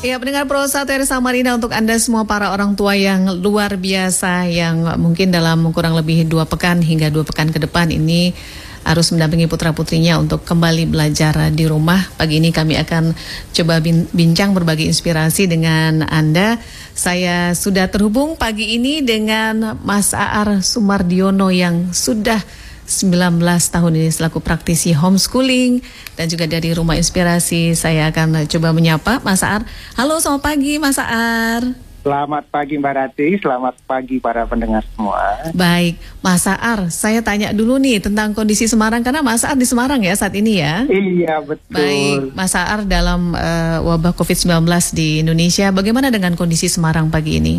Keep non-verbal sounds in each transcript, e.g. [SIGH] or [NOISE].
Ya, pendengar Pro 1 RI Samarinda untuk Anda semua para orang tua yang luar biasa yang mungkin dalam kurang lebih dua pekan hingga dua pekan ke depan ini harus mendampingi putra-putrinya untuk kembali belajar di rumah. Pagi ini kami akan coba bincang berbagi inspirasi dengan Anda. Saya sudah terhubung pagi ini dengan Mas Aar Sumardiono yang sudah 19 tahun ini selaku praktisi homeschooling dan juga dari Rumah Inspirasi. Saya akan coba menyapa Mas Aar. Halo, selamat pagi Mas Aar. Selamat pagi Mbak Rati, selamat pagi para pendengar semua. Baik, Mas Aar, saya tanya dulu nih tentang kondisi Semarang karena Mas Aar di Semarang ya saat ini ya. Iya betul. Baik, Mas Aar dalam uh, wabah COVID-19 di Indonesia, bagaimana dengan kondisi Semarang pagi ini?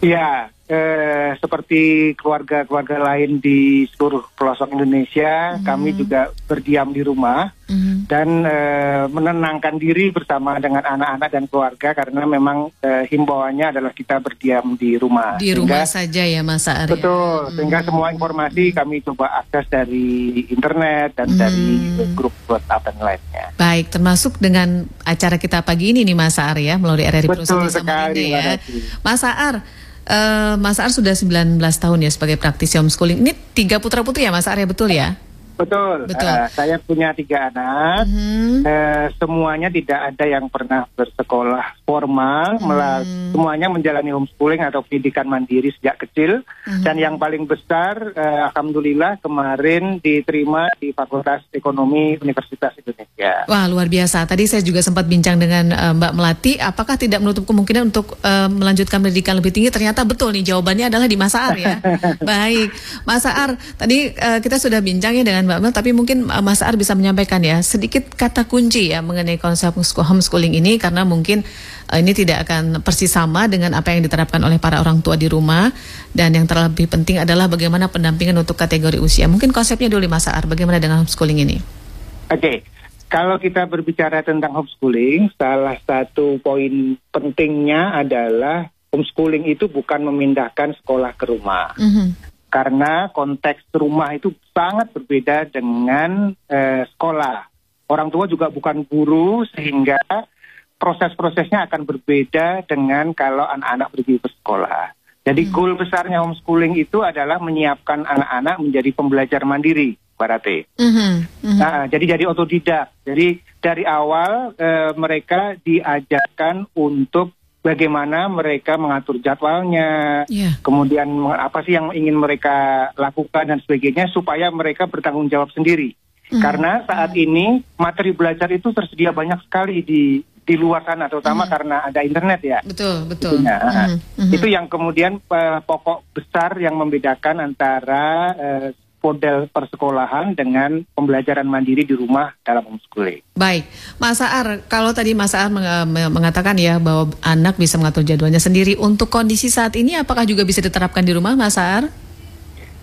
Iya, eh, seperti keluarga-keluarga lain di seluruh pelosok Indonesia, mm. kami juga berdiam di rumah mm. dan eh, menenangkan diri bersama dengan anak-anak dan keluarga karena memang eh, himbauannya adalah kita berdiam di rumah. Di sehingga, rumah saja ya Mas Arya. Betul, mm. sehingga semua informasi kami coba akses dari internet dan mm. dari grup WhatsApp dan lainnya. Baik, termasuk dengan acara kita pagi ini nih Mas Arya melalui RRI Betul sekali, ya. Mas Ar, Uh, Mas Ar sudah 19 tahun ya sebagai praktisi homeschooling. Ini tiga putra putri ya Mas Ar ya betul ya? Betul. Betul. Uh, saya punya tiga anak. Mm-hmm. Uh, semuanya tidak ada yang pernah bersekolah formal. Mm-hmm. semuanya menjalani homeschooling atau pendidikan mandiri sejak kecil. Mm-hmm. Dan yang paling besar, uh, alhamdulillah kemarin diterima di Fakultas Ekonomi Universitas Indonesia. Wah luar biasa. Tadi saya juga sempat bincang dengan uh, Mbak Melati. Apakah tidak menutup kemungkinan untuk uh, melanjutkan pendidikan lebih tinggi? Ternyata betul nih jawabannya adalah di Masa Ar ya. [LAUGHS] Baik, Masa Ar. Tadi uh, kita sudah bincang ya dengan dengan Mbak Mel, tapi mungkin uh, Mas Ar bisa menyampaikan ya sedikit kata kunci ya mengenai konsep homeschooling ini karena mungkin uh, ini tidak akan persis sama dengan apa yang diterapkan oleh para orang tua di rumah dan yang terlebih penting adalah bagaimana pendampingan untuk kategori usia. Mungkin konsepnya dulu Mas Ar, bagaimana dengan homeschooling ini? Oke. Okay. Kalau kita berbicara tentang homeschooling, salah satu poin pentingnya adalah homeschooling itu bukan memindahkan sekolah ke rumah. Mm -hmm karena konteks rumah itu sangat berbeda dengan eh, sekolah. Orang tua juga bukan guru sehingga proses-prosesnya akan berbeda dengan kalau anak-anak pergi ke sekolah. Jadi hmm. goal besarnya homeschooling itu adalah menyiapkan anak-anak menjadi pembelajar mandiri, Barate. Hmm. Hmm. Nah, jadi jadi otodidak. Jadi dari awal eh, mereka diajarkan untuk bagaimana mereka mengatur jadwalnya, yeah. kemudian apa sih yang ingin mereka lakukan dan sebagainya supaya mereka bertanggung jawab sendiri. Mm. Karena saat ini materi belajar itu tersedia banyak sekali di di luar sana, terutama mm. karena ada internet ya. Betul, betul. mm. Mm. Itu yang kemudian uh, pokok besar yang membedakan antara uh, model persekolahan dengan pembelajaran mandiri di rumah dalam homeschooling. Baik, Mas Aar, kalau tadi Mas Aar mengatakan ya bahwa anak bisa mengatur jadwalnya sendiri, untuk kondisi saat ini apakah juga bisa diterapkan di rumah, Mas Aar?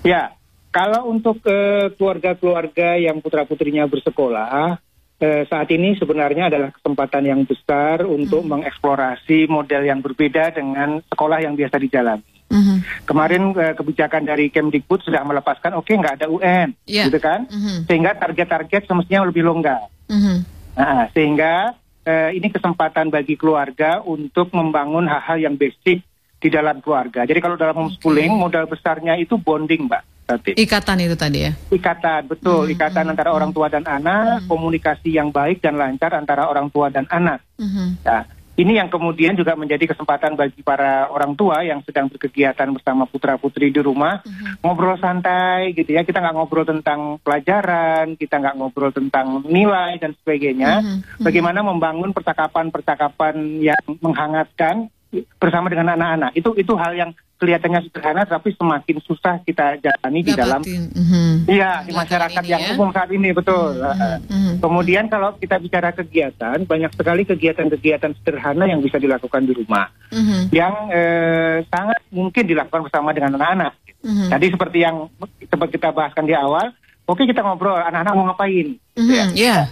Ya, kalau untuk eh, keluarga-keluarga yang putra-putrinya bersekolah, eh, saat ini sebenarnya adalah kesempatan yang besar untuk hmm. mengeksplorasi model yang berbeda dengan sekolah yang biasa dijalani. Mm-hmm. Kemarin uh, kebijakan dari Kemdikbud sudah melepaskan, oke okay, nggak ada UN, yeah. gitu kan? Mm-hmm. Sehingga target-target semestinya lebih longgar. Mm-hmm. Nah, sehingga uh, ini kesempatan bagi keluarga untuk membangun hal-hal yang basic di dalam keluarga. Jadi kalau dalam homeschooling okay. modal besarnya itu bonding, mbak. Tati. Ikatan itu tadi ya? Ikatan, betul. Mm-hmm. Ikatan mm-hmm. antara orang tua dan anak, mm-hmm. komunikasi yang baik dan lancar antara orang tua dan anak. Mm-hmm. Nah, ini yang kemudian juga menjadi kesempatan bagi para orang tua yang sedang berkegiatan bersama putra putri di rumah uh-huh. ngobrol santai gitu ya kita nggak ngobrol tentang pelajaran kita nggak ngobrol tentang nilai dan sebagainya. Uh-huh. bagaimana membangun percakapan-percakapan yang menghangatkan bersama dengan anak-anak itu itu hal yang kelihatannya sederhana tapi semakin susah kita jalani di dalam mm-hmm. iya di masyarakat yang ya? umum saat ini betul mm-hmm. Mm-hmm. kemudian kalau kita bicara kegiatan banyak sekali kegiatan-kegiatan sederhana yang bisa dilakukan di rumah mm-hmm. yang eh, sangat mungkin dilakukan bersama dengan anak-anak mm-hmm. tadi seperti yang seperti kita bahaskan di awal oke kita ngobrol anak-anak mau ngapain mm-hmm. ya yeah.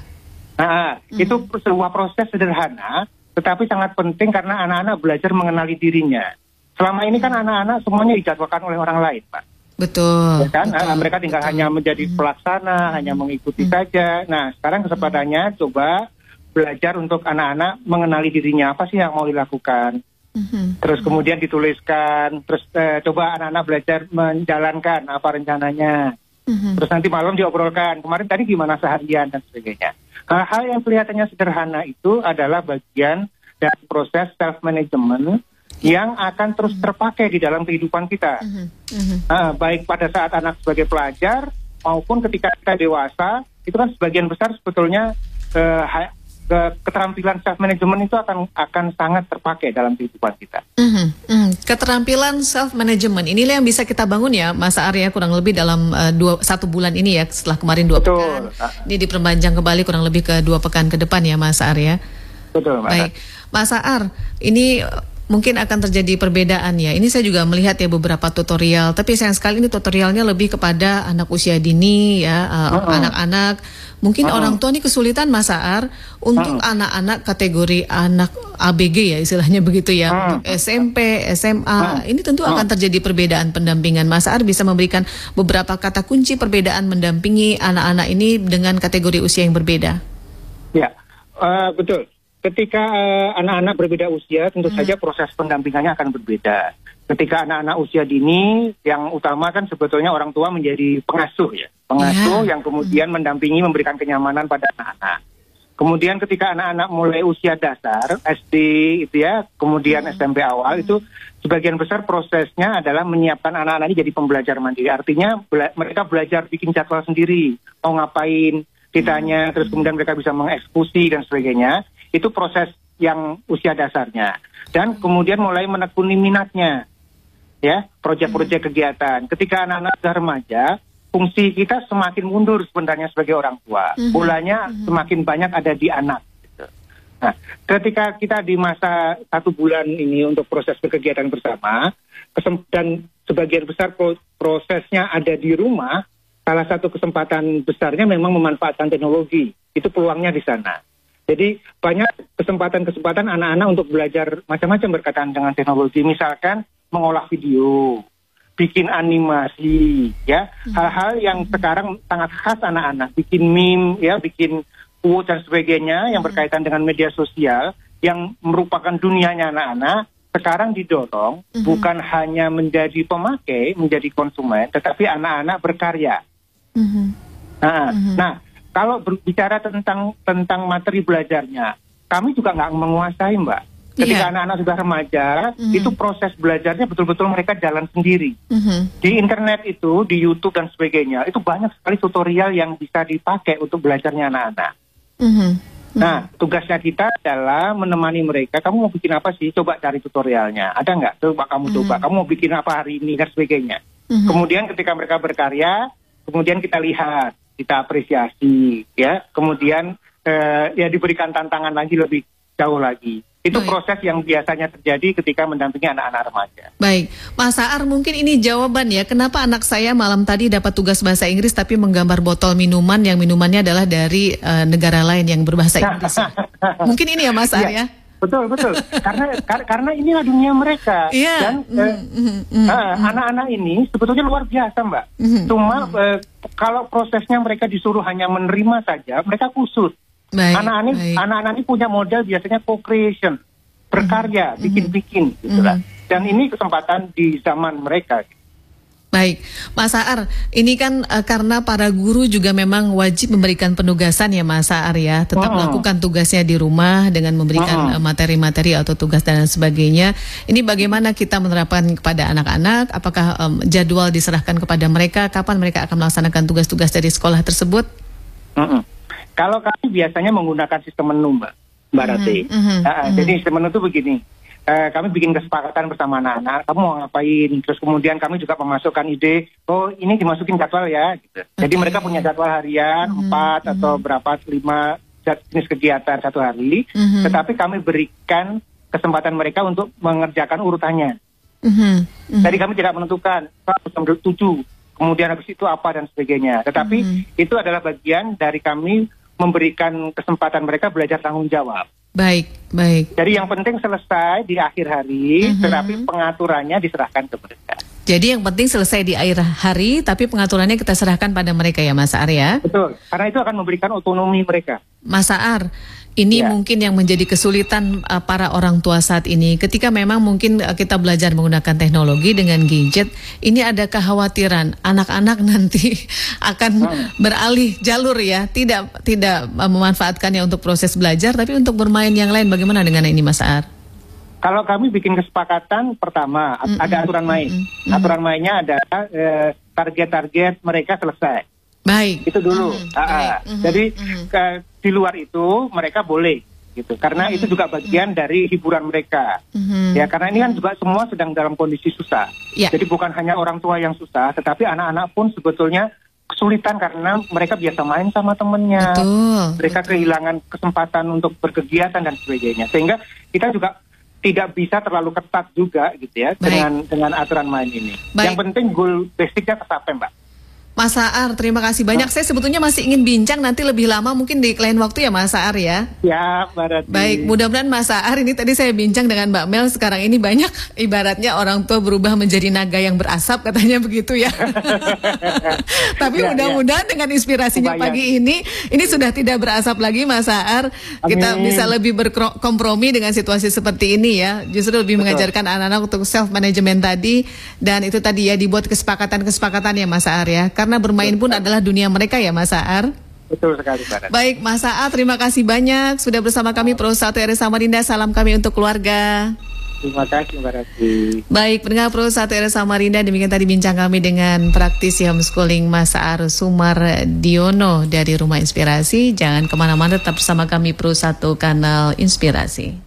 nah mm-hmm. itu sebuah proses sederhana tetapi sangat penting karena anak-anak belajar mengenali dirinya Selama ini kan anak-anak semuanya dijadwalkan oleh orang lain, Pak. Betul. Ya kan? Betul, mereka tinggal betul. hanya menjadi hmm. pelaksana, hmm. hanya mengikuti hmm. saja. Nah, sekarang kesempatannya hmm. coba belajar untuk anak-anak mengenali dirinya apa sih yang mau dilakukan. Mm-hmm. Terus kemudian dituliskan, terus eh, coba anak-anak belajar menjalankan apa rencananya. Mm-hmm. Terus nanti malam diobrolkan, kemarin tadi gimana seharian dan sebagainya. Hal-hal yang kelihatannya sederhana itu adalah bagian dari proses self management yang akan terus terpakai di dalam kehidupan kita. Mm-hmm. Uh, baik pada saat anak sebagai pelajar maupun ketika kita dewasa, itu kan sebagian besar sebetulnya uh, keterampilan self management itu akan akan sangat terpakai dalam kehidupan kita. Mm-hmm. Mm. Keterampilan self management inilah yang bisa kita bangun ya, Mas Arya kurang lebih dalam uh, dua satu bulan ini ya setelah kemarin dua Betul. pekan. Ini diperpanjang kembali kurang lebih ke dua pekan ke depan ya, Mas Arya. Betul, Mas. Baik, Mas Ar, ini mungkin akan terjadi perbedaan ya. Ini saya juga melihat ya beberapa tutorial, tapi sayang sekali ini tutorialnya lebih kepada anak usia dini ya, uh, uh-uh. anak-anak. Mungkin uh-uh. orang tua ini kesulitan Mas Aar untuk anak-anak kategori anak ABG ya istilahnya [LAUGHS] begitu ya, uh-uh. untuk SMP, SMA. Uh-uh. Ini tentu akan terjadi perbedaan pendampingan. Mas Aar bisa memberikan beberapa kata kunci perbedaan mendampingi anak-anak ini dengan kategori usia yang berbeda. Ya, uh, betul ketika uh, anak-anak berbeda usia, tentu hmm. saja proses pendampingannya akan berbeda. Ketika anak-anak usia dini, yang utama kan sebetulnya orang tua menjadi pengasuh ya, pengasuh yeah. yang kemudian hmm. mendampingi, memberikan kenyamanan pada anak-anak. Kemudian ketika anak-anak mulai usia dasar, SD itu ya, kemudian hmm. SMP awal itu sebagian besar prosesnya adalah menyiapkan anak-anak ini jadi pembelajar mandiri. Artinya bela mereka belajar bikin jadwal sendiri, mau ngapain, ditanya, hmm. terus kemudian mereka bisa mengeksekusi dan sebagainya itu proses yang usia dasarnya. Dan kemudian mulai menekuni minatnya. Ya, proyek-proyek hmm. kegiatan. Ketika anak-anak sudah remaja, fungsi kita semakin mundur sebenarnya sebagai orang tua. Hmm. Bolanya hmm. semakin banyak ada di anak. Nah, ketika kita di masa satu bulan ini untuk proses kegiatan bersama, dan sebagian besar prosesnya ada di rumah, salah satu kesempatan besarnya memang memanfaatkan teknologi. Itu peluangnya di sana. Jadi banyak kesempatan-kesempatan anak-anak untuk belajar macam-macam berkaitan dengan teknologi. Misalkan mengolah video, bikin animasi, ya hmm. hal-hal yang sekarang sangat khas anak-anak, bikin meme, ya bikin quote dan sebagainya yang hmm. berkaitan dengan media sosial yang merupakan dunianya anak-anak sekarang didorong mm-hmm. bukan hanya menjadi pemakai, menjadi konsumen, tetapi anak-anak berkarya. Mm-hmm. Nah, mm-hmm. nah kalau berbicara tentang tentang materi belajarnya, kami juga nggak menguasai, Mbak. Ketika anak anak-anak sudah remaja, mm-hmm. itu proses belajarnya betul-betul mereka jalan sendiri. Mm-hmm. Di internet itu, di YouTube dan sebagainya, itu banyak sekali tutorial yang bisa dipakai untuk belajarnya anak-anak. Mm-hmm. Nah, tugasnya kita adalah menemani mereka. Kamu mau bikin apa sih? Coba cari tutorialnya. Ada nggak? Coba kamu mm-hmm. coba. Kamu mau bikin apa hari ini dan sebagainya. Mm-hmm. Kemudian ketika mereka berkarya, kemudian kita lihat kita apresiasi ya kemudian eh, ya diberikan tantangan lagi lebih jauh lagi itu Baik. proses yang biasanya terjadi ketika mendampingi anak-anak remaja. Baik, Mas Saar mungkin ini jawaban ya, kenapa anak saya malam tadi dapat tugas bahasa Inggris tapi menggambar botol minuman yang minumannya adalah dari uh, negara lain yang berbahasa Inggris. [LAUGHS] mungkin ini ya Mas Saar ya. ya? Betul betul karena kar karena inilah dunia mereka yeah. dan mm, eh, mm, mm, uh, anak-anak ini sebetulnya luar biasa mbak. Mm, Cuma mm. Uh, kalau prosesnya mereka disuruh hanya menerima saja mereka kusut. Anak-anak ini anak-anak ini punya model biasanya co-creation berkarya bikin-bikin gitu lah. Dan ini kesempatan di zaman mereka. Baik, Mas Saar, ini kan uh, karena para guru juga memang wajib memberikan penugasan ya Mas Saar ya, tetap oh. melakukan tugasnya di rumah dengan memberikan oh. materi-materi uh, atau tugas dan sebagainya. Ini bagaimana kita menerapkan kepada anak-anak? Apakah um, jadwal diserahkan kepada mereka? Kapan mereka akan melaksanakan tugas-tugas dari sekolah tersebut? Uh -uh. Kalau kami biasanya menggunakan sistem menu, Mbak, Mbak uh -huh. Rati. Uh -huh. Uh -huh. Jadi sistem menu itu begini eh, kami bikin kesepakatan bersama anak-anak, kamu mau ngapain? Terus kemudian kami juga memasukkan ide, oh ini dimasukin jadwal ya. Gitu. Okay. Jadi mereka punya jadwal harian mm-hmm. empat mm-hmm. atau berapa lima jenis kegiatan satu hari, mm-hmm. tetapi kami berikan kesempatan mereka untuk mengerjakan urutannya. Mm-hmm. Mm-hmm. Jadi kami tidak menentukan jam tujuh, kemudian habis itu apa dan sebagainya. Tetapi mm-hmm. itu adalah bagian dari kami memberikan kesempatan mereka belajar tanggung jawab. Baik, baik. Jadi yang penting selesai di akhir hari, mm -hmm. tetapi pengaturannya diserahkan ke mereka. Jadi yang penting selesai di akhir hari, tapi pengaturannya kita serahkan pada mereka ya Mas Ar ya? Betul, karena itu akan memberikan otonomi mereka. Mas Ar, Ini ya. mungkin yang menjadi kesulitan uh, para orang tua saat ini. Ketika memang mungkin uh, kita belajar menggunakan teknologi dengan gadget, ini ada kekhawatiran anak-anak [LAUGHS] nanti akan hmm. beralih jalur ya, tidak tidak uh, memanfaatkannya untuk proses belajar, tapi untuk bermain yang lain. Bagaimana dengan ini, Mas Ar? Kalau kami bikin kesepakatan, pertama mm -mm, ada aturan main. Mm -mm, Aturan mainnya adalah eh, target-target mereka selesai. Baik. Itu dulu. Mm, uh, baik. Mm, Jadi mm. Ke, di luar itu mereka boleh gitu karena mm, itu juga bagian mm. dari hiburan mereka mm, ya karena ini kan juga semua sedang dalam kondisi susah yeah. jadi bukan hanya orang tua yang susah tetapi anak-anak pun sebetulnya kesulitan karena mereka biasa main sama temennya betul, mereka betul. kehilangan kesempatan untuk berkegiatan dan sebagainya sehingga kita juga tidak bisa terlalu ketat juga gitu ya Baik. dengan dengan aturan main ini Baik. yang penting goal basicnya tercapai mbak Mas Saar, terima kasih banyak. Saya sebetulnya masih ingin bincang nanti lebih lama mungkin di lain waktu ya Mas Saar ya. Ya, Mbak Baik, mudah-mudahan Mas Saar ini tadi saya bincang dengan Mbak Mel sekarang ini banyak [LAUGHS] ibaratnya orang tua berubah menjadi naga yang berasap katanya begitu ya. [LAUGHS] Tapi ya, mudah-mudahan ya. dengan inspirasinya Bayang. pagi ini ini sudah tidak berasap lagi Mas Saar. Kita bisa lebih berkompromi dengan situasi seperti ini ya. Justru lebih Betul. mengajarkan anak-anak untuk self management tadi dan itu tadi ya dibuat kesepakatan-kesepakatan ya Mas Saar ya karena bermain pun adalah dunia mereka ya Mas Saar. Betul sekali, Mbak. Baik, Mas Saat, terima kasih banyak sudah bersama kami Pro 1 RS Samarinda. Salam kami untuk keluarga. Terima kasih Mbak Rati. Baik, pendengar Pro 1 RS Samarinda, demikian tadi bincang kami dengan praktisi homeschooling Mas Saar Sumar Diono dari Rumah Inspirasi. Jangan ke mana-mana, tetap bersama kami Pro 1 Kanal Inspirasi.